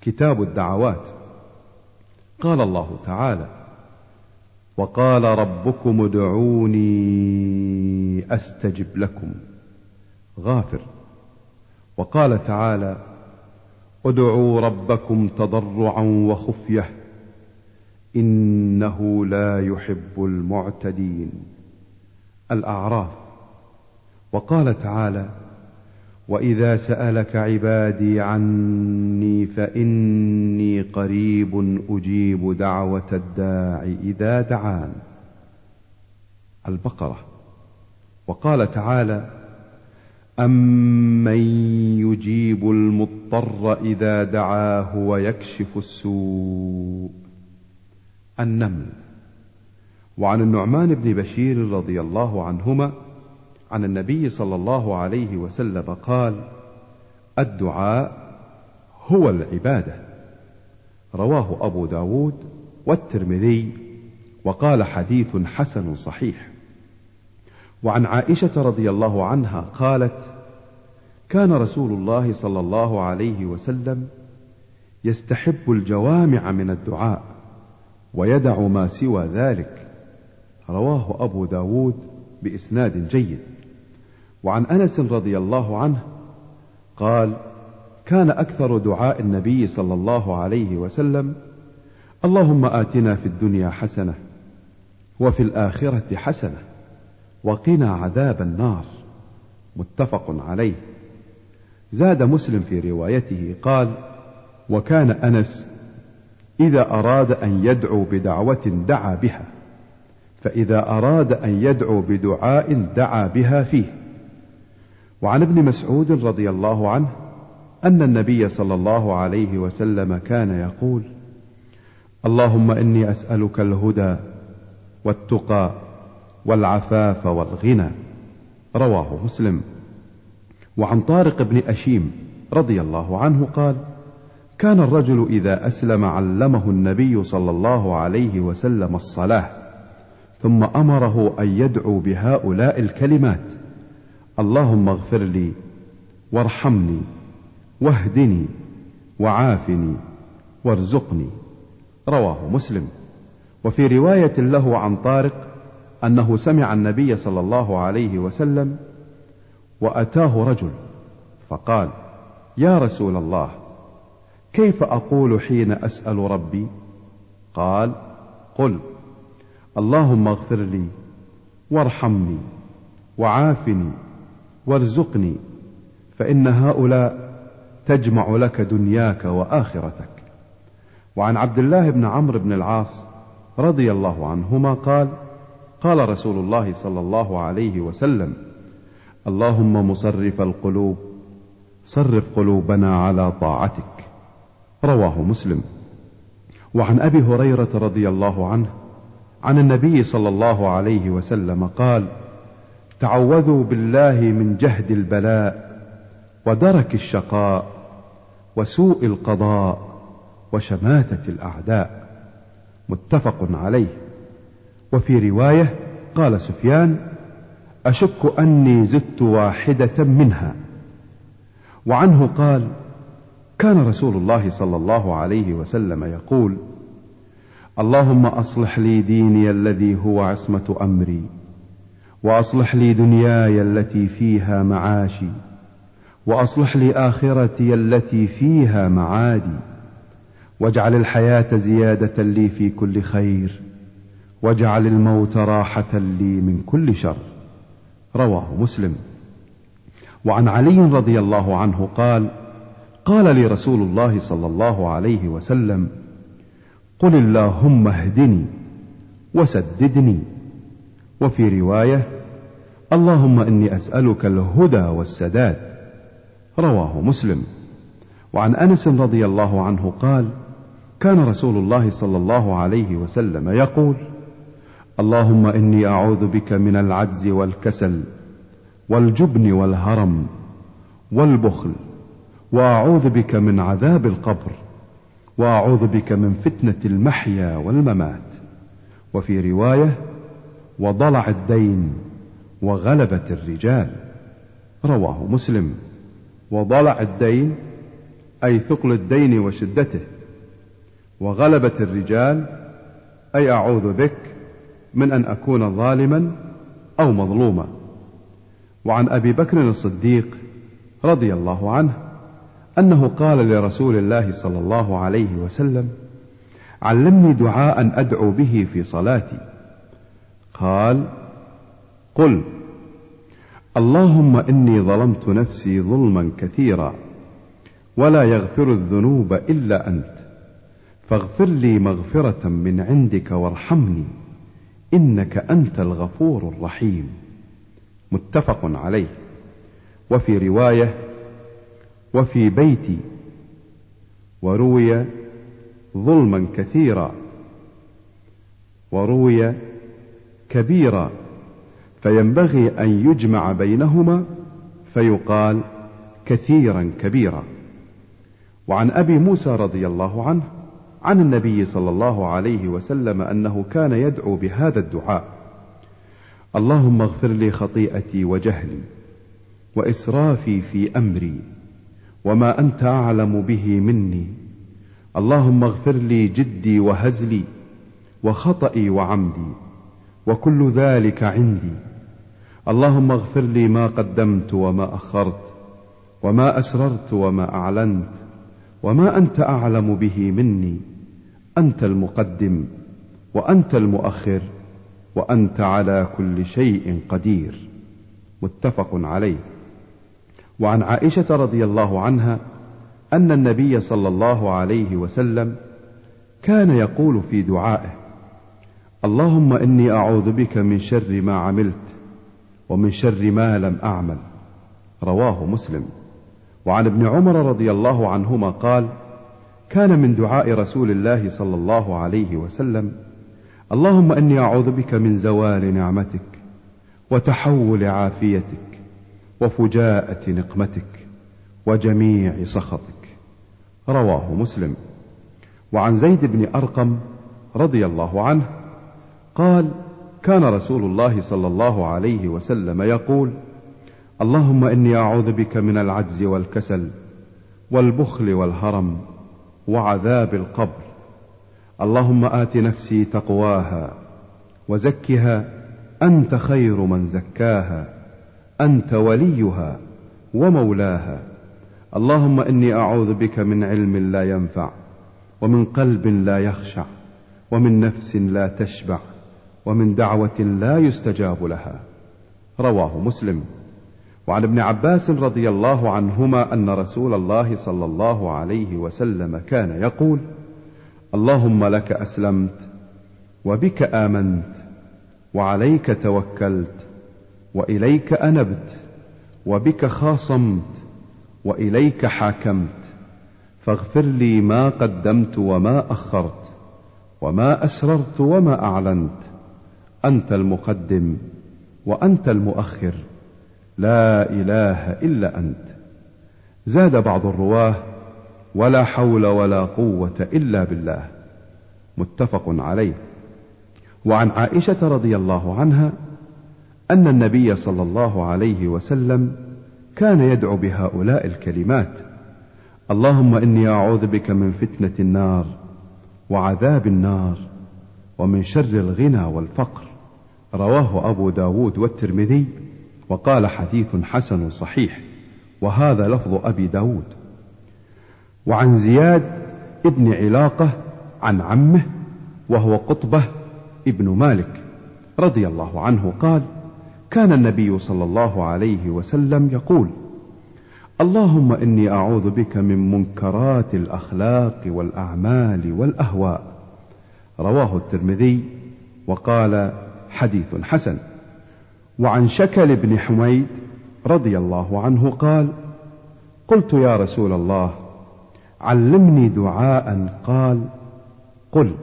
كتاب الدعوات. قال الله تعالى وقال ربكم ادعوني أستجب لكم. غافر. وقال تعالى ادعوا ربكم تضرعا وخفية إنه لا يحب المعتدين. الأعراف. وقال تعالى وإذا سألك عبادي عني فإني قريب أجيب دعوة الداع إذا دعان. البقرة. وقال تعالى امن يجيب المضطر اذا دعاه ويكشف السوء. النمل. وعن النعمان بن بشير رضي الله عنهما عن النبي صلى الله عليه وسلم قال الدعاء هو العبادة. رواه أبو داود والترمذي وقال حديث حسن صحيح. وعن عائشة رضي الله عنها قالت كان رسول الله صلى الله عليه وسلم يستحب الجوامع من الدعاء ويدع ما سوى ذلك. رواه أبو داود بإسناد جيد. وعن أنس رضي الله عنه قال كان أكثر دعاء النبي صلى الله عليه وسلم اللهم آتنا في الدنيا حسنة وفي الآخرة حسنة وقنا عذاب النار. متفق عليه. زاد مسلم في روايته قال وكان أنس إذا أراد أن يدعو بدعوة دعا بها فإذا أراد أن يدعو بدعاء دعا بها فيه. وعن ابن مسعود رضي الله عنه أن النبي صلى الله عليه وسلم كان يقول اللهم إني أسألك الهدى والتقى والعفاف والغنى. رواه مسلم. وعن طارق بن أشيم رضي الله عنه قال كان الرجل إذا أسلم علمه النبي صلى الله عليه وسلم الصلاة ثم أمره أن يدعو بهؤلاء الكلمات. اللهم اغفر لي وارحمني واهدني وعافني وارزقني. رواه مسلم. وفي رواية له عن طارق أنه سمع النبي صلى الله عليه وسلم وأتاه رجل فقال يا رسول الله كيف أقول حين أسأل ربي؟ قال قل اللهم اغفر لي وارحمني وعافني وارزقني فإن هؤلاء تجمع لك دنياك وآخرتك. وعن عبد الله بن عمرو بن العاص رضي الله عنهما قال قال رسول الله صلى الله عليه وسلم اللهم مصرف القلوب صرف قلوبنا على طاعتك. رواه مسلم. وعن أبي هريرة رضي الله عنه عن النبي صلى الله عليه وسلم قال تعوذوا بالله من جهد البلاء ودرك الشقاء وسوء القضاء وشماتة الأعداء. متفق عليه. وفي رواية قال سفيان أشك أني زدت واحدة منها. وعنه قال كان رسول الله صلى الله عليه وسلم يقول اللهم أصلح لي ديني الذي هو عصمة أمري. وأصلح لي دنياي التي فيها معاشي وأصلح لي آخرتي التي فيها معادي واجعل الحياة زيادة لي في كل خير واجعل الموت راحة لي من كل شر. رواه مسلم. وعن علي رضي الله عنه قال قال لي رسول الله صلى الله عليه وسلم قل اللهم اهدني وسددني. وفي رواية اللهم إني أسألك الهدى والسداد. رواه مسلم. وعن أنس رضي الله عنه قال كان رسول الله صلى الله عليه وسلم يقول اللهم إني أعوذ بك من العجز والكسل والجبن والهرم والبخل وأعوذ بك من عذاب القبر وأعوذ بك من فتنة المحيا والممات. وفي رواية وضلع الدين وغلبه الرجال. رواه مسلم. وضلع الدين أي ثقل الدين وشدته. وغلبة الرجال أي أعوذ بك من أن أكون ظالما أو مظلوما. وعن أبي بكر الصديق رضي الله عنه أنه قال لرسول الله صلى الله عليه وسلم علمني دعاء أدعو به في صلاتي. قال قل اللهم إني ظلمت نفسي ظلما كثيرا ولا يغفر الذنوب إلا أنت فاغفر لي مغفرة من عندك وارحمني إنك أنت الغفور الرحيم. متفق عليه. وفي رواية وفي بيتي. وروي ظلما كثيرا. وروي كبيرا. فينبغي أن يجمع بينهما فيقال كثيرا كبيرا. وعن أبي موسى رضي الله عنه عن النبي صلى الله عليه وسلم أنه كان يدعو بهذا الدعاء اللهم اغفر لي خطيئتي وجهلي وإسرافي في أمري وما أنت أعلم به مني. اللهم اغفر لي جدي وهزلي وخطئي وعمدي. وكل ذلك عندي. اللهم اغفر لي ما قدمت وما أخرت وما أسررت وما أعلنت وما أنت أعلم به مني. أنت المقدم وأنت المؤخر وأنت على كل شيء قدير. متفق عليه. وعن عائشة رضي الله عنها أن النبي صلى الله عليه وسلم كان يقول في دعائه اللهم إني أعوذ بك من شر ما عملت ومن شر ما لم أعمل. رواه مسلم. وعن ابن عمر رضي الله عنهما قال كان من دعاء رسول الله صلى الله عليه وسلم اللهم إني أعوذ بك من زوال نعمتك وتحول عافيتك وفجاءة نقمتك وجميع سخطك. رواه مسلم. وعن زيد بن أرقم رضي الله عنه قال كان رسول الله صلى الله عليه وسلم يقول اللهم إني أعوذ بك من العجز والكسل والبخل والهرم وعذاب القبر. اللهم آت نفسي تقواها وزكها أنت خير من زكاها أنت وليها ومولاها. اللهم إني أعوذ بك من علم لا ينفع ومن قلب لا يخشع ومن نفس لا تشبع. ومن دعوة لا يستجاب لها. رواه مسلم. وعن ابن عباس رضي الله عنهما أن رسول الله صلى الله عليه وسلم كان يقول اللهم لك أسلمت وبك آمنت وعليك توكلت وإليك أنبت وبك خاصمت وإليك حاكمت فاغفر لي ما قدمت وما أخرت وما أسررت وما أعلنت أنت المقدم وأنت المؤخر. لا إله إلا أنت. زاد بعض الرواة ولا حول ولا قوة إلا بالله. متفق عليه. وعن عائشة رضي الله عنها أن النبي صلى الله عليه وسلم كان يدعو بهؤلاء الكلمات. اللهم إني أعوذ بك من فتنة النار وعذاب النار ومن شر الغنى والفقر. رواه أبو داود والترمذي وقال حديث حسن صحيح وهذا لفظ أبي داود. وعن زياد ابن علاقة عن عمه وهو قطبة ابن مالك رضي الله عنه قال كان النبي صلى الله عليه وسلم يقول اللهم إني أعوذ بك من منكرات الأخلاق والأعمال والأهواء. رواه الترمذي وقال حديث حسن. وعن شكل بن حميد رضي الله عنه قال قلت يا رسول الله علمني دعاء قال قل.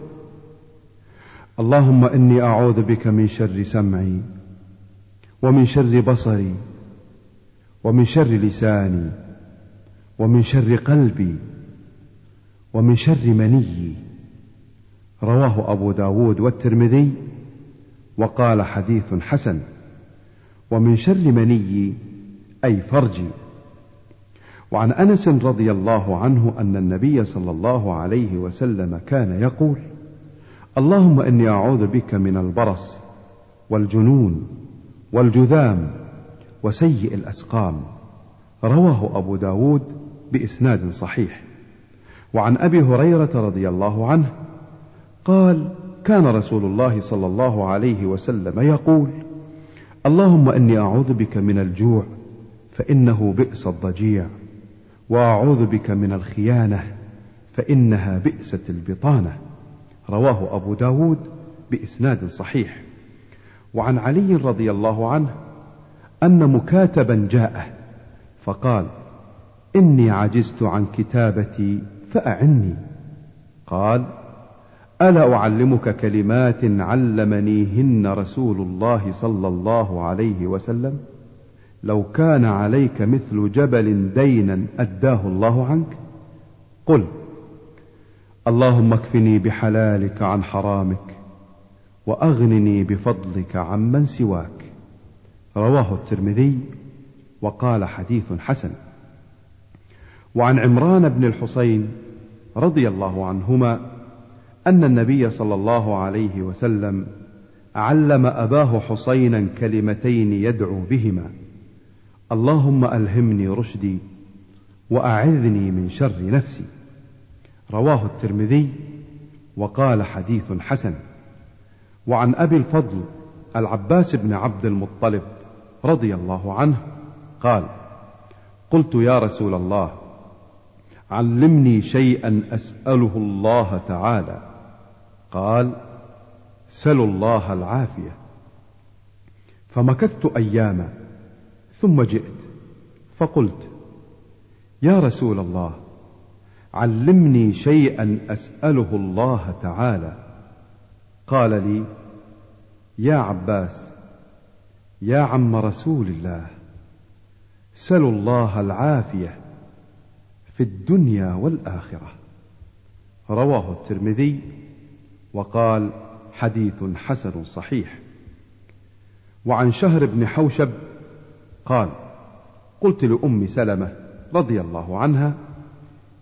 اللهم إني أعوذ بك من شر سمعي ومن شر بصري ومن شر لساني ومن شر قلبي ومن شر مني رواه أبو داود والترمذي. وقال حديث حسن ومن شر مني أي فرجي وعن أنس رضي الله عنه أن النبي صلى الله عليه وسلم كان يقول اللهم إني أعوذ بك من البرص والجنون والجذام وسيء الأسقام. رواه أبو داود بإسناد صحيح. وعن أبي هريرة رضي الله عنه قال كان رسول الله صلى الله عليه وسلم يقول اللهم إني أعوذ بك من الجوع فإنه بئس الضجيع وأعوذ بك من الخيانة فإنها بئست البطانة. رواه أبو داود بإسناد صحيح. وعن علي رضي الله عنه أن مكاتبا جاءه فقال إني عجزت عن كتابتي فأعني. قال ألا أعلمك كلمات علمنيهن رسول الله صلى الله عليه وسلم؟ لو كان عليك مثل جبل دينا أداه الله عنك؟ قل اللهم اكفني بحلالك عن حرامك وأغنني بفضلك عمن سواك. رواه الترمذي وقال حديث حسن. وعن عمران بن الحصين رضي الله عنهما أن النبي صلى الله عليه وسلم علم أباه حصينا كلمتين يدعو بهما. اللهم ألهمني رشدي وأعذني من شر نفسي. رواه الترمذي وقال حديث حسن. وعن أبي الفضل العباس بن عبد المطلب رضي الله عنه قال قلت يا رسول الله علمني شيئا أسأله الله تعالى. قال سلوا الله العافية. فمكثت أياما ثم جئت فقلت يا رسول الله علمني شيئا أسأله الله تعالى. قال لي يا عباس يا عم رسول الله سلوا الله العافية في الدنيا والآخرة. رواه الترمذي وقال حديث حسن صحيح. وعن شهر بن حوشب قال قلت لأم سلمة رضي الله عنها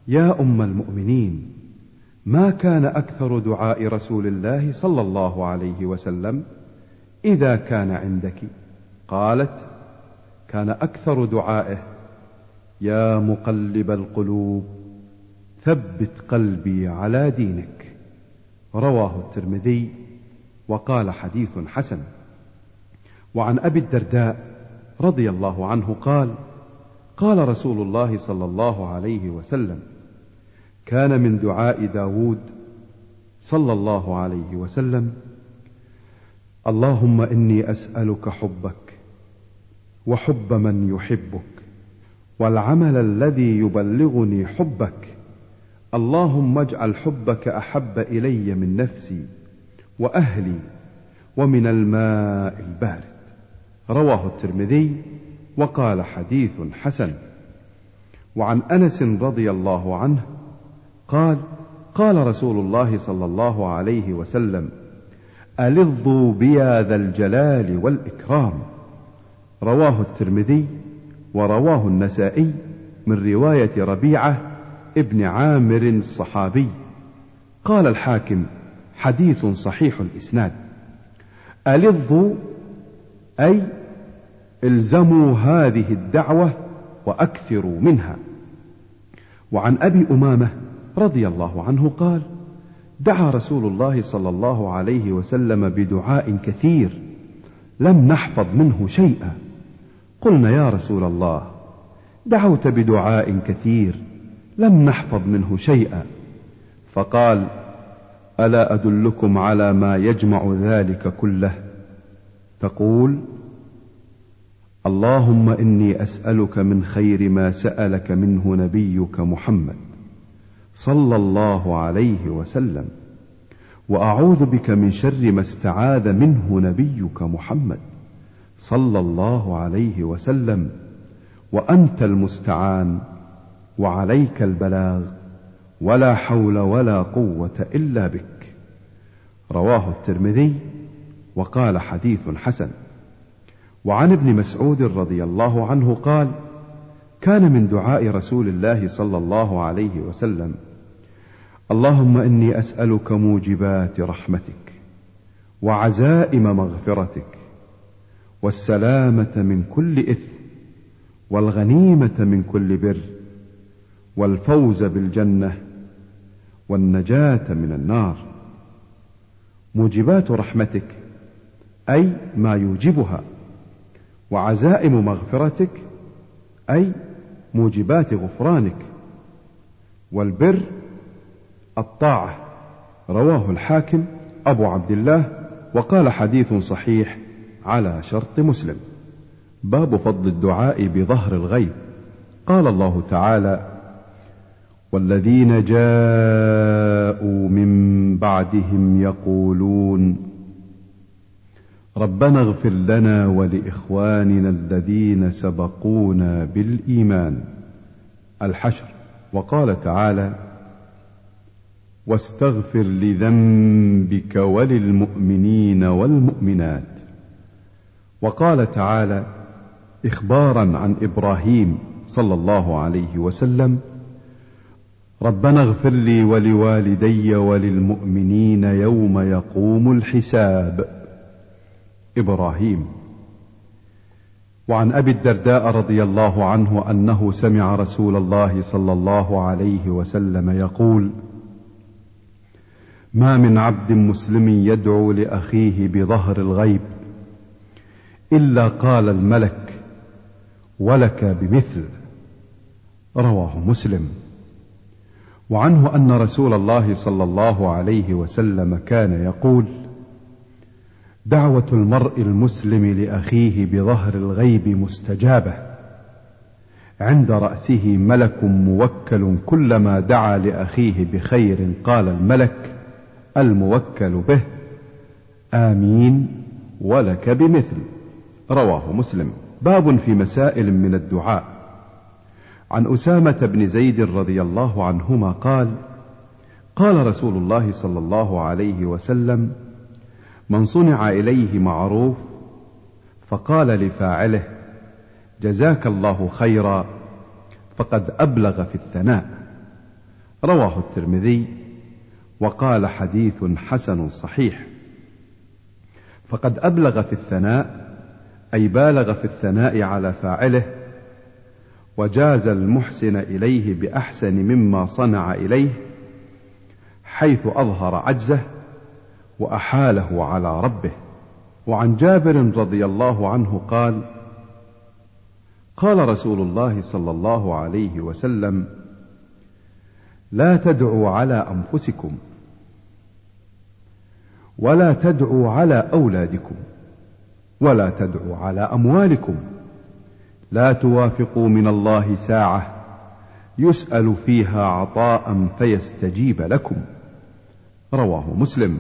يا أم المؤمنين ما كان أكثر دعاء رسول الله صلى الله عليه وسلم إذا كان عندك؟ قالت كان أكثر دعائه يا مقلب القلوب ثبت قلبي على دينك. رواه الترمذي وقال حديث حسن. وعن أبي الدرداء رضي الله عنه قال قال رسول الله صلى الله عليه وسلم كان من دعاء داود صلى الله عليه وسلم اللهم إني أسألك حبك وحب من يحبك والعمل الذي يبلغني حبك اللهم اجعل حبك أحب إلي من نفسي وأهلي ومن الماء البارد. رواه الترمذي وقال حديث حسن. وعن أنس رضي الله عنه قال قال رسول الله صلى الله عليه وسلم ألظوا بيا ذا الجلال والإكرام. رواه الترمذي ورواه النسائي من رواية ربيعة ابن عامر الصحابي. قال الحاكم حديث صحيح الإسناد. الظوا أي إلزموا هذه الدعوة وأكثروا منها. وعن أبي أمامة رضي الله عنه قال دعا رسول الله صلى الله عليه وسلم بدعاء كثير لم نحفظ منه شيئا. قلنا يا رسول الله دعوت بدعاء كثير لم نحفظ منه شيئا. فقال ألا أدلكم على ما يجمع ذلك كله؟ تقول اللهم إني أسألك من خير ما سألك منه نبيك محمد صلى الله عليه وسلم وأعوذ بك من شر ما استعاذ منه نبيك محمد صلى الله عليه وسلم وأنت المستعان. وعليك البلاغ ولا حول ولا قوة إلا بك. رواه الترمذي وقال حديث حسن. وعن ابن مسعود رضي الله عنه قال كان من دعاء رسول الله صلى الله عليه وسلم اللهم إني أسألك موجبات رحمتك وعزائم مغفرتك والسلامة من كل إثم والغنيمة من كل بر والفوز بالجنة والنجاة من النار. موجبات رحمتك أي ما يوجبها. وعزائم مغفرتك أي موجبات غفرانك. والبر الطاعة. رواه الحاكم أبو عبد الله وقال حديث صحيح على شرط مسلم. باب فضل الدعاء بظهر الغيب. قال الله تعالى والذين جاءوا من بعدهم يقولون ربنا اغفر لنا ولإخواننا الذين سبقونا بالإيمان. الحشر. وقال تعالى واستغفر لذنبك وللمؤمنين والمؤمنات. وقال تعالى إخبارا عن إبراهيم صلى الله عليه وسلم ربنا اغفر لي ولوالدي وللمؤمنين يوم يقوم الحساب. إبراهيم. وعن أبي الدرداء رضي الله عنه أنه سمع رسول الله صلى الله عليه وسلم يقول ما من عبد مسلم يدعو لأخيه بظهر الغيب إلا قال الملك ولك بمثل رواه مسلم. وعنه أن رسول الله صلى الله عليه وسلم كان يقول دعوة المرء المسلم لأخيه بظهر الغيب مستجابة. عند رأسه ملك موكل كلما دعا لأخيه بخير قال الملك الموكل به. آمين. ولك بمثل. رواه مسلم. باب في مسائل من الدعاء. عن أسامة بن زيد رضي الله عنهما قال قال رسول الله صلى الله عليه وسلم من صنع إليه معروف فقال لفاعله جزاك الله خيرا فقد أبلغ في الثناء. رواه الترمذي وقال حديث حسن صحيح فقد أبلغ في الثناء أي بالغ في الثناء على فاعله وجاز المحسن إليه بأحسن مما صنع إليه حيث أظهر عجزه وأحاله على ربه. وعن جابر رضي الله عنه قال قال رسول الله صلى الله عليه وسلم لا تدعوا على أنفسكم ولا تدعوا على أولادكم ولا تدعوا على أموالكم. لا توافقوا من الله ساعة يسأل فيها عطاء فيستجيب لكم. رواه مسلم.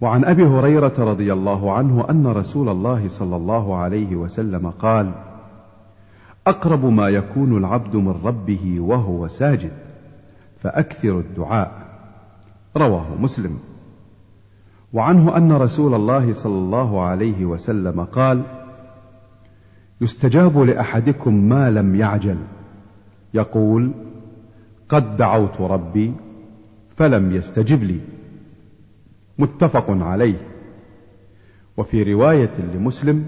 وعن أبي هريرة رضي الله عنه أن رسول الله صلى الله عليه وسلم قال أقرب ما يكون العبد من ربه وهو ساجد فأكثر الدعاء. رواه مسلم. وعنه أن رسول الله صلى الله عليه وسلم قال يستجاب لأحدكم ما لم يعجل. يقول قد دعوت ربي فلم يستجب لي. متفق عليه. وفي رواية لمسلم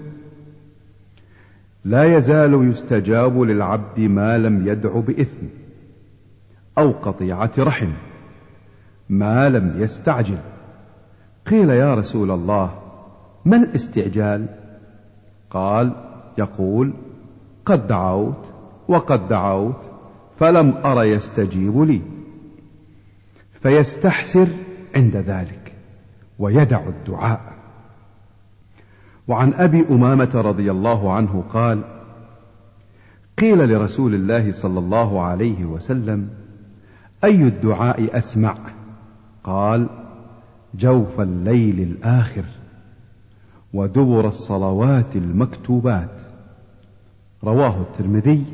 لا يزال يستجاب للعبد ما لم يدع بإثم أو قطيعة رحم ما لم يستعجل. قيل يا رسول الله ما الاستعجال؟ قال يقول قد دعوت وقد دعوت فلم أر يستجيب لي. فيستحسر عند ذلك ويدع الدعاء. وعن أبي أمامة رضي الله عنه قال قيل لرسول الله صلى الله عليه وسلم أي الدعاء أسمع؟ قال جوف الليل الآخر ودبر الصلوات المكتوبات. رواه الترمذي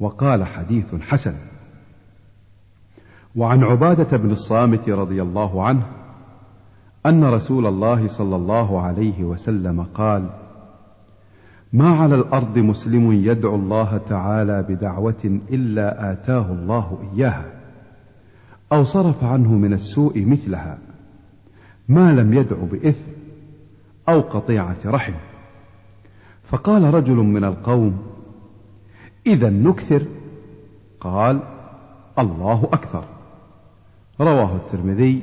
وقال حديث حسن. وعن عبادة بن الصامت رضي الله عنه أن رسول الله صلى الله عليه وسلم قال ما على الأرض مسلم يدعو الله تعالى بدعوة إلا آتاه الله إياها أو صرف عنه من السوء مثلها ما لم يدعو بإثم أو قطيعة رحم فقال رجل من القوم إذا نكثر؟ قال الله أكثر. رواه الترمذي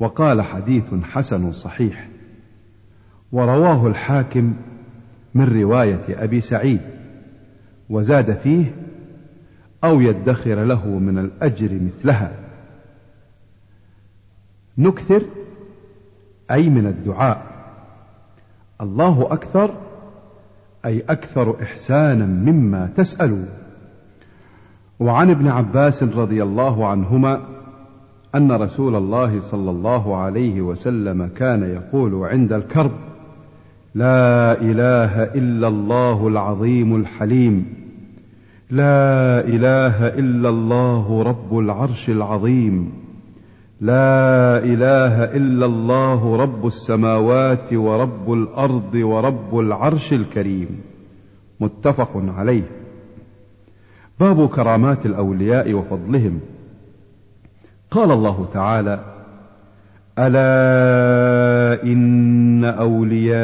وقال حديث حسن صحيح ورواه الحاكم من رواية أبي سعيد وزاد فيه أو يدخر له من الأجر مثلها. نكثر أي من الدعاء الله أكثر أي أكثر إحسانا مما تسأل وعن ابن عباس رضي الله عنهما أن رسول الله صلى الله عليه وسلم كان يقول عند الكرب لا إله إلا الله العظيم الحليم لا إله إلا الله رب العرش العظيم. لا إله إلا الله رب السماوات ورب الأرض ورب العرش الكريم. متفق عليه. باب كرامات الأولياء وفضلهم. قال الله تعالى ألا إن أولياء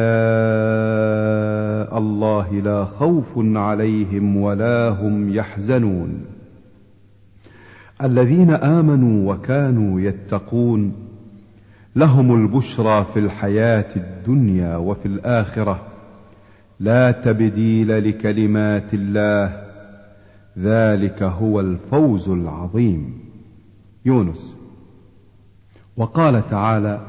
الله لا خوف عليهم ولا هم يحزنون. الذين آمنوا وكانوا يتقون لهم البشرى في الحياة الدنيا وفي الآخرة. لا تبديل لكلمات الله. ذلك هو الفوز العظيم. يونس. وقال تعالى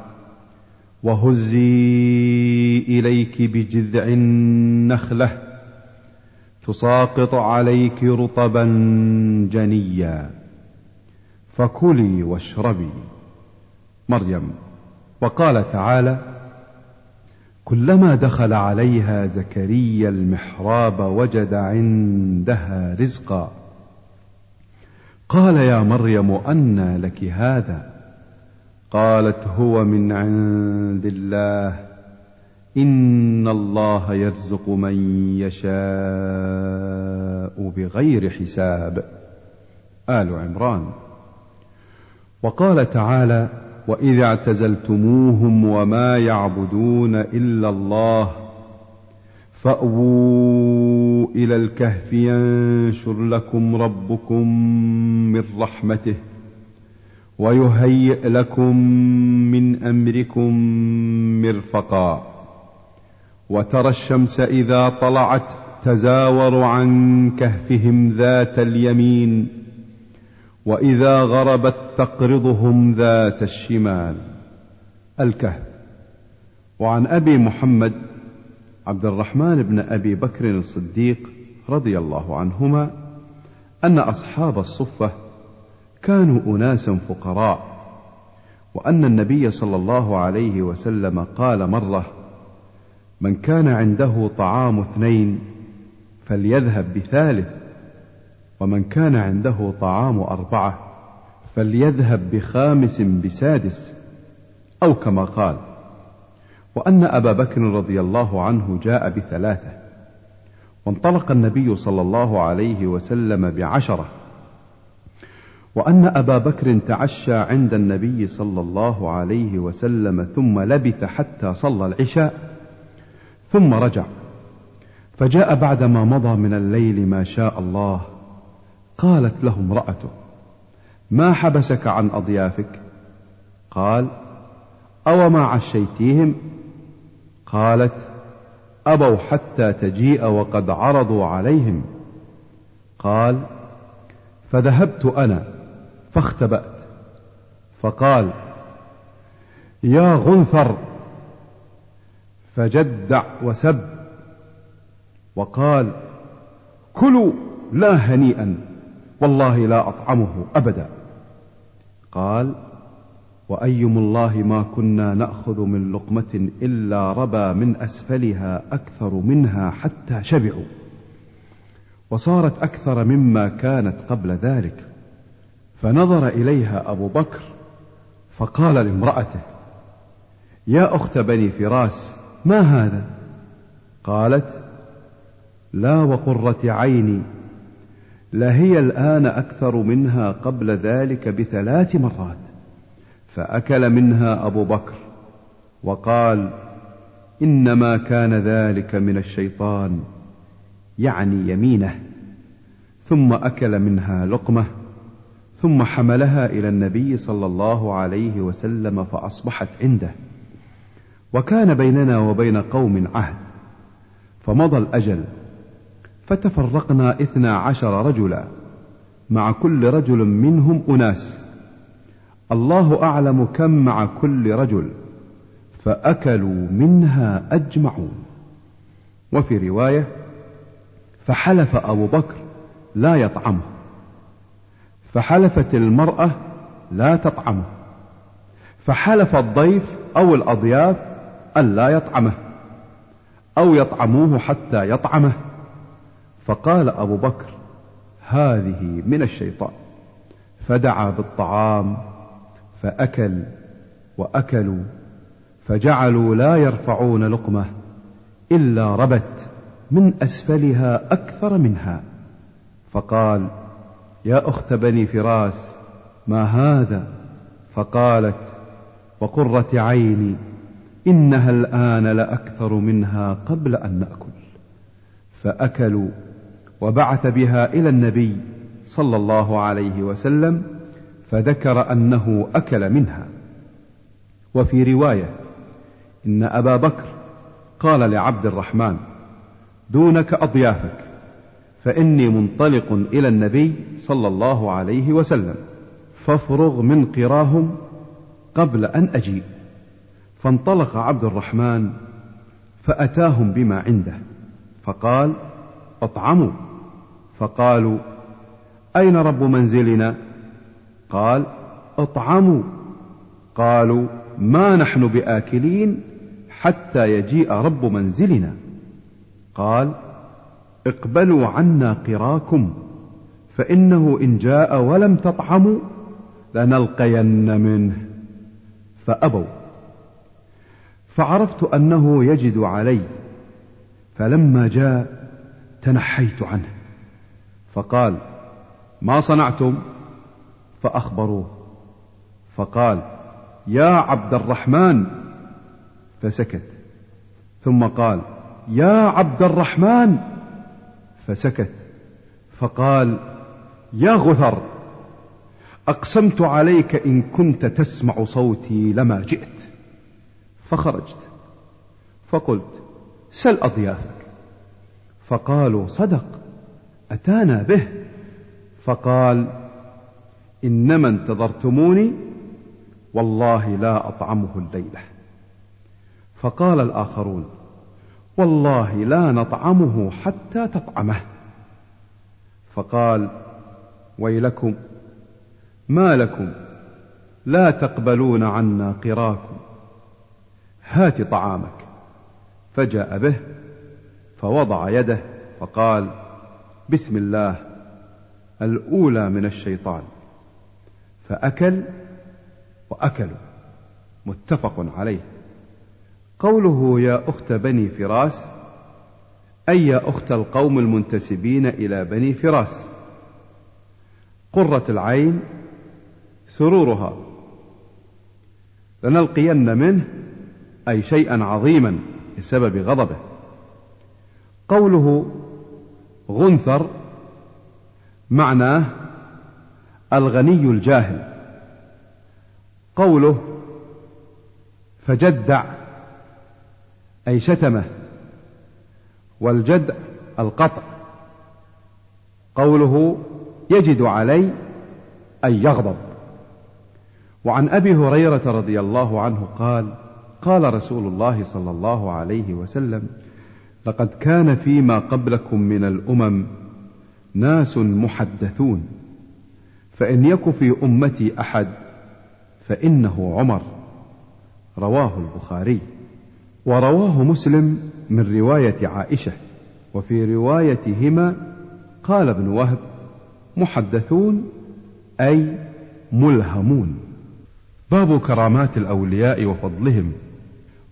وهزي إليك بجذع النخلة. تساقط عليك رطبا جنيا. فكلي واشربي. مريم وقال تعالى كلما دخل عليها زكريا المحراب وجد عندها رزقا. قال يا مريم أنى لك هذا؟ قالت هو من عند الله. إن الله يرزق من يشاء بغير حساب. آل عمران. وقال تعالى واذ اعتزلتموهم وما يعبدون الا الله فاووا إلى الكهف ينشر لكم ربكم من رحمته ويهيئ لكم من امركم مرفقا وترى الشمس اذا طلعت تزاور عن كهفهم ذات اليمين وإذا غربت تقرضهم ذات الشمال. الكهف. وعن أبي محمد عبد الرحمن بن أبي بكر الصديق رضي الله عنهما أن أصحاب الصفة كانوا اناسا فقراء وأن النبي صلى الله عليه وسلم قال مرة من كان عنده طعام اثنين فليذهب بثالث ومن كان عنده طعام أربعة فليذهب بخامس بسادس أو كما قال. وأن أبا بكر رضي الله عنه جاء بثلاثة وانطلق النبي صلى الله عليه وسلم بعشرة. وأن أبا بكر تعشى عند النبي صلى الله عليه وسلم ثم لبث حتى صلى العشاء ثم رجع. فجاء بعدما مضى من الليل ما شاء الله قالت له امرأته ما حبسك عن أضيافك؟ قال أو ما عشيتيهم؟ قالت أبوا حتى تجيء وقد عرضوا عليهم. قال فذهبت أنا فاختبأت. فقال يا غنثر فجدع وسب. وقال كلوا لا هنيئا. والله لا أطعمه أبدا. قال وأيم الله ما كنا نأخذ من لقمة إلا ربى من أسفلها أكثر منها حتى شبعوا. وصارت أكثر مما كانت قبل ذلك. فنظر إليها أبو بكر فقال لامرأته يا أخت بني فراس ما هذا؟ قالت لا وقرة عيني لهي الآن أكثر منها قبل ذلك بثلاث مرات فأكل منها أبو بكر وقال إنما كان ذلك من الشيطان يعني يمينه. ثم أكل منها لقمة ثم حملها إلى النبي صلى الله عليه وسلم فأصبحت عنده. وكان بيننا وبين قوم عهد فمضى الأجل فتفرقنا اثنا عشر رجلا مع كل رجل منهم أناس. الله أعلم كم مع كل رجل فأكلوا منها أجمعون. وفي رواية فحلف أبو بكر لا يطعمه فحلفت المرأة لا تطعمه فحلف الضيف أو الأضياف أن لا يطعمه أو يطعموه حتى يطعمه. فقال أبو بكر هذه من الشيطان. فدعا بالطعام فأكل وأكلوا فجعلوا لا يرفعون لقمة إلا ربت من أسفلها أكثر منها. فقال يا أخت بني فراس ما هذا؟ فقالت وقرة عيني إنها الآن لأكثر منها قبل أن نأكل. فأكلوا وبعث بها إلى النبي صلى الله عليه وسلم فذكر أنه أكل منها. وفي رواية إن أبا بكر قال لعبد الرحمن دونك أضيافك فإني منطلق إلى النبي صلى الله عليه وسلم فافرغ من قراهم قبل أن أجيء. فانطلق عبد الرحمن فأتاهم بما عنده فقال اطعموا فقالوا أين رب منزلنا؟ قال اطعموا. قالوا ما نحن بآكلين حتى يجيء رب منزلنا. قال اقبلوا عنا قراكم فإنه إن جاء ولم تطعموا لنلقين منه. فأبوا. فعرفت أنه يجد علي فلما جاء تنحيت عنه. فقال ما صنعتم؟ فأخبروه. فقال يا عبد الرحمن. فسكت. ثم قال يا عبد الرحمن. فسكت. فقال يا غثر أقسمت عليك إن كنت تسمع صوتي لما جئت. فخرجت. فقلت سل أضيافك. فقالوا صدق. أتانا به. فقال إنما انتظرتموني والله لا أطعمه الليلة. فقال الآخرون والله لا نطعمه حتى تطعمه. فقال ويلكم ما لكم؟ لا تقبلون عنا قراكم. هات طعامك. فجاء به فوضع يده فقال بسم الله الأولى من الشيطان. فأكل وأكلوا. متفق عليه. قوله يا أخت بني فراس أي يا أخت القوم المنتسبين إلى بني فراس؟ قرة العين سرورها. لنلقين منه أي شيئا عظيما بسبب غضبه. قوله غنثر معناه الغني الجاهل. قوله فجدع أي شتمه والجدع القطع. قوله يجد علي أي يغضب. وعن أبي هريرة رضي الله عنه قال قال رسول الله صلى الله عليه وسلم لقد كان فيما قبلكم من الأمم ناس محدثون فإن يك في أمتي أحد فإنه عمر. رواه البخاري. ورواه مسلم من رواية عائشة وفي روايتهما قال ابن وهب محدثون أي ملهمون. باب كرامات الأولياء وفضلهم.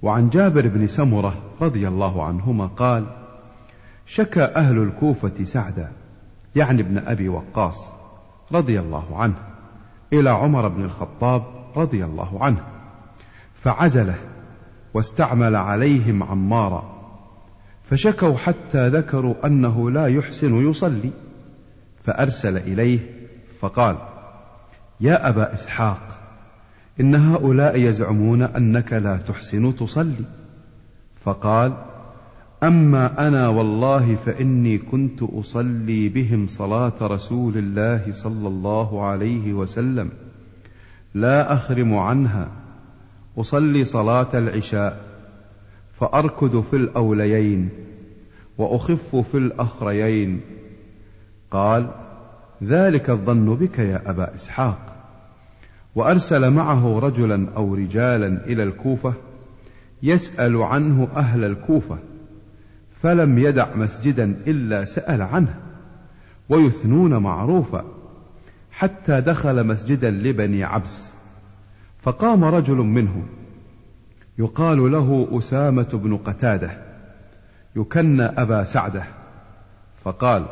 وعن جابر بن سمرة رضي الله عنهما قال شكى أهل الكوفة سعدا يعني ابن أبي وقاص رضي الله عنه إلى عمر بن الخطاب رضي الله عنه فعزله واستعمل عليهم عمارا فشكوا حتى ذكروا أنه لا يحسن يصلي فأرسل إليه فقال يا أبا إسحاق إن هؤلاء يزعمون أنك لا تحسن تصلي. فقال أما أنا والله فإني كنت أصلي بهم صلاة رسول الله صلى الله عليه وسلم لا أخرم عنها. أصلي صلاة العشاء فأركض في الأوليين وأخف في الأخريين. قال ذلك الظن بك يا أبا إسحاق. وأرسل معه رجلا أو رجالا إلى الكوفة يسأل عنه أهل الكوفة فلم يدع مسجدا إلا سأل عنه ويثنون معروفا حتى دخل مسجدا لبني عبس فقام رجل منهم يقال له أسامة بن قتادة يكنى أبا سعدة فقال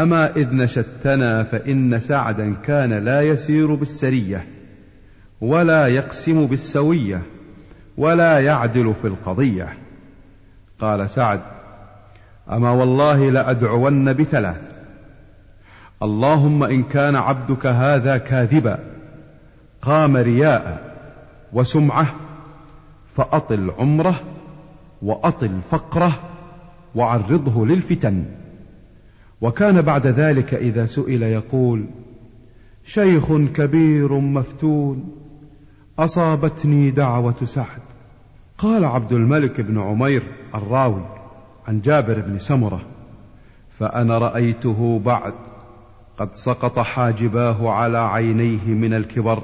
أما إذ نشدتنا فإن سعدا كان لا يسير بالسرية ولا يقسم بالسوية ولا يعدل في القضية. قال سعد أما والله لأدعون بثلاث. اللهم إن كان عبدك هذا كاذبا قام رياء وسمعة فأطل عمره وأطل فقره وعرضه للفتن. وكان بعد ذلك إذا سئل يقول شيخ كبير مفتون أصابتني دعوة سعد. قال عبد الملك بن عمير الراوي عن جابر بن سمرة فأنا رأيته بعد قد سقط حاجباه على عينيه من الكبر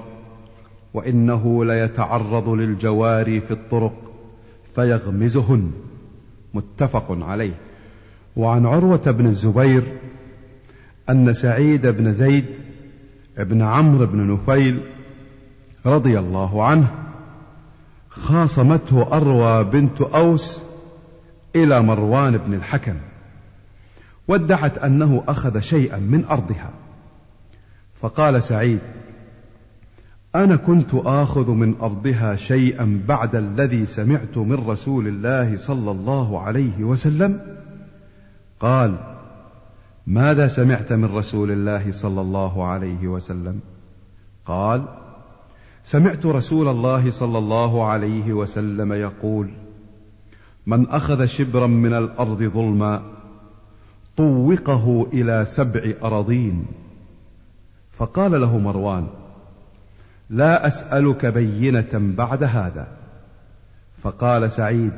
وإنه ليتعرض للجواري في الطرق فيغمزهن. متفق عليه. وعن عروة بن الزبير أن سعيد بن زيد بن عمرو بن نفيل رضي الله عنه خاصمته أروى بنت أوس إلى مروان بن الحكم وادعت أنه أخذ شيئا من أرضها. فقال سعيد أنا كنت آخذ من أرضها شيئا بعد الذي سمعت من رسول الله صلى الله عليه وسلم قال ماذا سمعت من رسول الله صلى الله عليه وسلم؟ قال سمعت رسول الله صلى الله عليه وسلم يقول من أخذ شبرا من الأرض ظلما طوقه إلى سبع أراضين. فقال له مروان لا أسألك بينة بعد هذا. فقال سعيد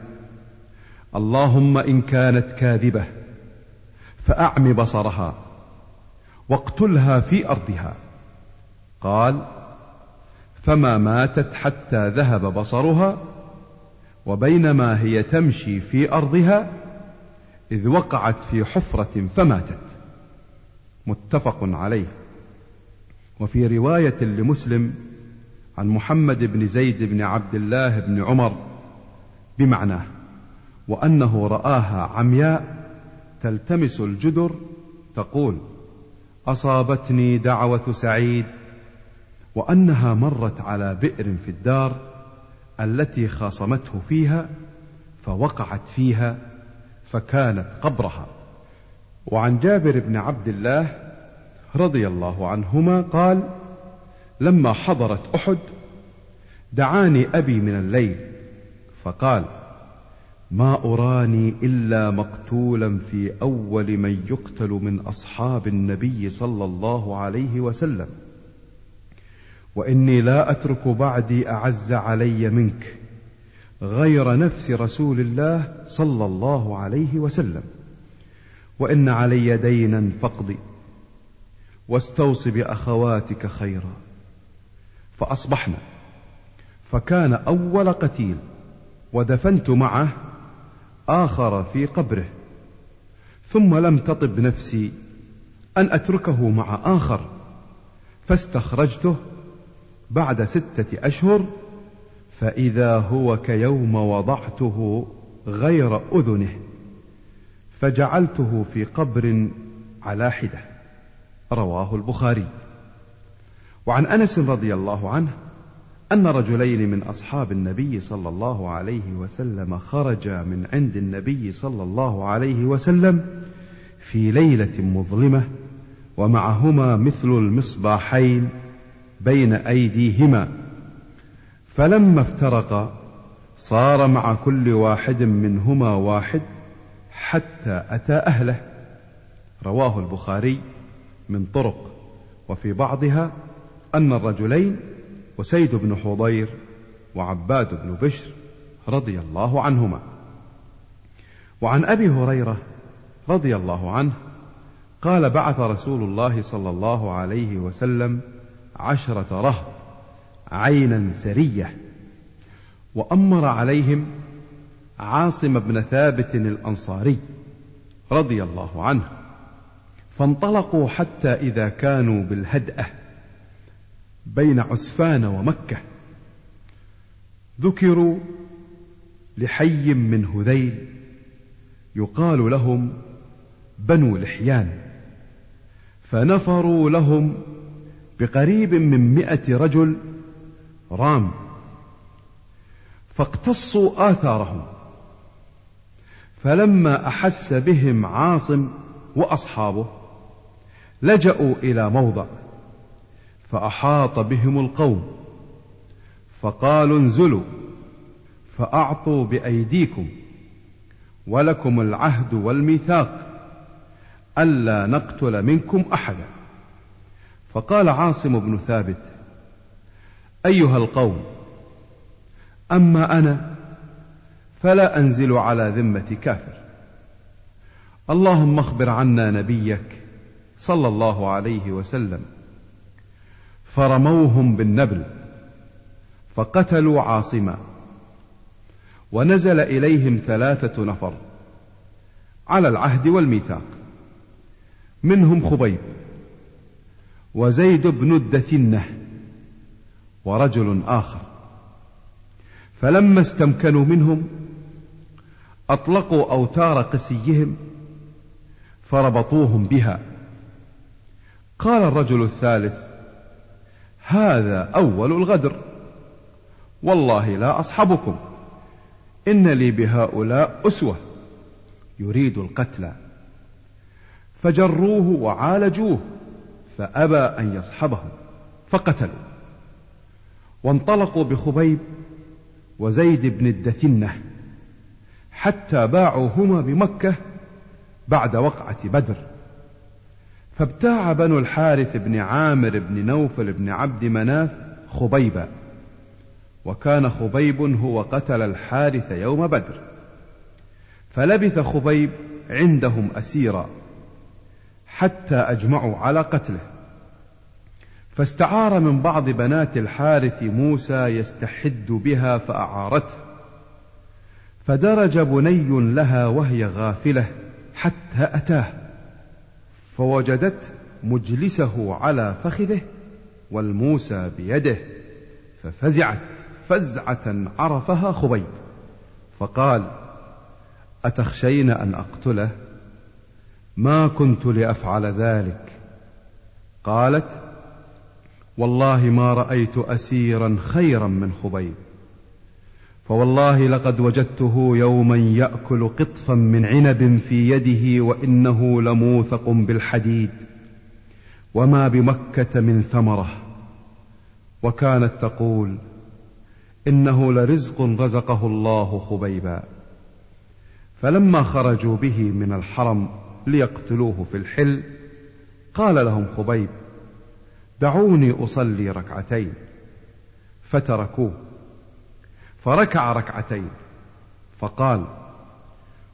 اللهم إن كانت كاذبة فأعم بصرها واقتلها في أرضها. قال فما ماتت حتى ذهب بصرها وبينما هي تمشي في أرضها إذ وقعت في حفرة فماتت. متفق عليه. وفي رواية لمسلم عن محمد بن زيد بن عبد الله بن عمر بمعناه وأنه رآها عمياء تلتمس الجدر تقول أصابتني دعوة سعيد وأنها مرت على بئر في الدار التي خاصمته فيها فوقعت فيها فكانت قبرها. وعن جابر بن عبد الله رضي الله عنهما قال لما حضرت أحد دعاني أبي من الليل فقال ما أراني إلا مقتولا في أول من يقتل من أصحاب النبي صلى الله عليه وسلم. وإني لا أترك بعدي أعز علي منك غير نفس رسول الله صلى الله عليه وسلم. وإن علي دينا فاقضي واستوص بأخواتك خيرا. فأصبحنا. فكان أول قتيل ودفنت معه آخر في قبره. ثم لم تطب نفسي أن أتركه مع آخر فاستخرجته بعد ستة أشهر فإذا هو كيوم وضعته غير أذنه فجعلته في قبر على حدة. رواه البخاري. وعن أنس رضي الله عنه أن رجلين من أصحاب النبي صلى الله عليه وسلم خرجا من عند النبي صلى الله عليه وسلم في ليلة مظلمة ومعهما مثل المصباحين بين أيديهما. فلما افترقا صار مع كل واحد منهما واحد حتى أتى أهله. رواه البخاري من طرق. وفي بعضها أن الرجلين وسيد بن حضير وعباد بن بشر رضي الله عنهما. وعن أبي هريرة رضي الله عنه قال بعث رسول الله صلى الله عليه وسلم عشرة رهط عينا سرية وأمر عليهم عاصم بن ثابت الأنصاري رضي الله عنه فانطلقوا حتى إذا كانوا بالهدأة. بين عسفان ومكة. ذكروا لحي من هذيل يقال لهم بنو لحيان فنفروا لهم بقريب من مئة رجل رام فاقتصوا آثارهم فلما أحس بهم عاصم وأصحابه لجأوا إلى موضع فأحاط بهم القوم. فقالوا انزلوا فأعطوا بأيديكم ولكم العهد والميثاق ألا نقتل منكم أحدا. فقال عاصم بن ثابت أيها القوم أما أنا فلا أنزل على ذمة كافر. اللهم اخبر عنا نبيك صلى الله عليه وسلم. فرموهم بالنبل فقتلوا عاصما. ونزل إليهم ثلاثة نفر على العهد والميثاق. منهم خبيب وزيد بن الدثنة ورجل آخر. فلما استمكنوا منهم أطلقوا أوتار قسيهم فربطوهم بها. قال الرجل الثالث هذا أول الغدر. والله لا أصحبكم. إن لي بهؤلاء أسوة. يريد القتل. فجروه وعالجوه فأبى أن يصحبهم فقتلوا وانطلقوا بخبيب وزيد بن الدثنة حتى باعوهما بمكة بعد وقعة بدر. فابتاع بنو الحارث بن عامر بن نوفل بن عبد مناف خبيبا. وكان خبيب هو قتل الحارث يوم بدر. فلبث خبيب عندهم أسيرا حتى أجمعوا على قتله. فاستعار من بعض بنات الحارث موسى يستحد بها فأعارته. فدرج بني لها وهي غافلة حتى أتاه. فوجدت مجلسه على فخذه والموسى بيده ففزعت فزعة عرفها خبيب فقال أتخشين أن أقتله؟ ما كنت لأفعل ذلك. قالت والله ما رأيت اسيرا خيرا من خبيب. فوالله لقد وجدته يوما يأكل قطفا من عنب في يده وإنه لموثق بالحديد. وما بمكة من ثمرة. وكانت تقول إنه لرزق رزقه الله خبيبا. فلما خرجوا به من الحرم ليقتلوه في الحل قال لهم خبيب دعوني أصلي ركعتين. فتركوه. فركع ركعتين. فقال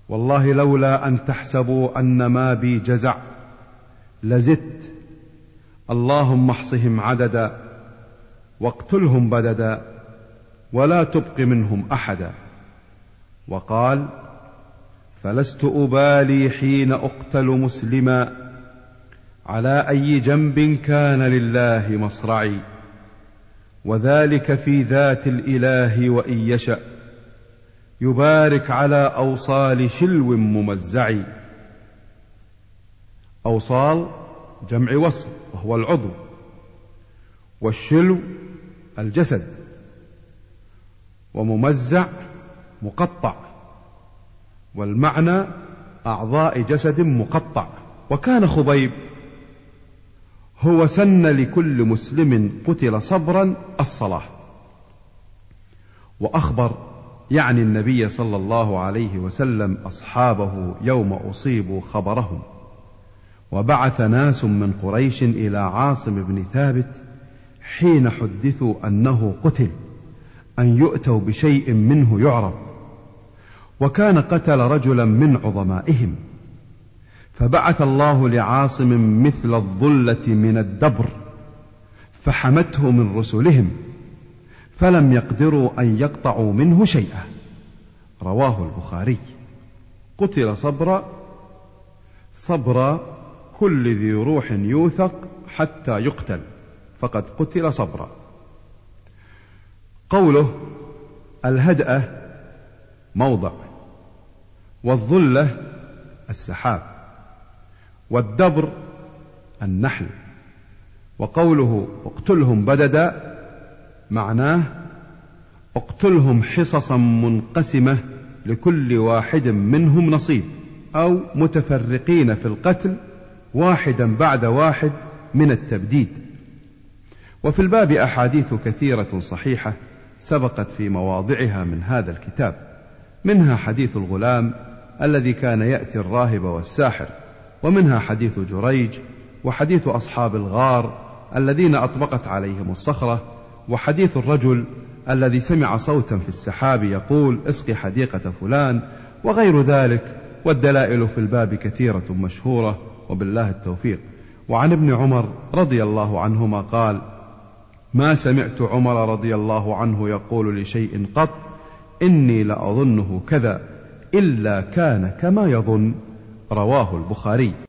والله لولا أن تحسبوا أن ما بي جزع لزدت. اللهم احصهم عددا واقتلهم بددا ولا تبق منهم أحدا. وقال فلست أبالي حين أقتل مسلما على أي جنب كان لله مصرعي. وذلك في ذات الإله وإن يشأ. يبارك على أوصال شلو ممزع. أوصال جمع وصل وهو العضو. والشلو الجسد. وممزع مقطع. والمعنى أعضاء جسد مقطع. وكان خبيب هو سن لكل مسلم قتل صبرا الصلاة. وأخبر يعني النبي صلى الله عليه وسلم أصحابه يوم أصيبوا خبرهم. وبعث ناس من قريش إلى عاصم بن ثابت حين حدثوا أنه قتل أن يؤتوا بشيء منه يعرف. وكان قتل رجلا من عظمائهم. فبعث الله لعاصم مثل الظلة من الدبر فحمته من رسلهم فلم يقدروا أن يقطعوا منه شيئا. رواه البخاري. قتل صبر صبر كل ذي روح يوثق حتى يقتل فقد قتل صبرا قوله الهدأة موضع والظلة السحاب. والدبر النحل. وقوله اقتلهم بددا معناه اقتلهم حصصا منقسمة لكل واحد منهم نصيب أو متفرقين في القتل واحدا بعد واحد من التبديد. وفي الباب أحاديث كثيرة صحيحة سبقت في مواضعها من هذا الكتاب منها حديث الغلام الذي كان يأتي الراهب والساحر. ومنها حديث جريج وحديث أصحاب الغار الذين أطبقت عليهم الصخرة وحديث الرجل الذي سمع صوتا في السحاب يقول اسق حديقة فلان وغير ذلك والدلائل في الباب كثيرة مشهورة وبالله التوفيق. وعن ابن عمر رضي الله عنهما قال ما سمعت عمر رضي الله عنه يقول لشيء قط إني لأظنه كذا إلا كان كما يظن. رواه البخاري.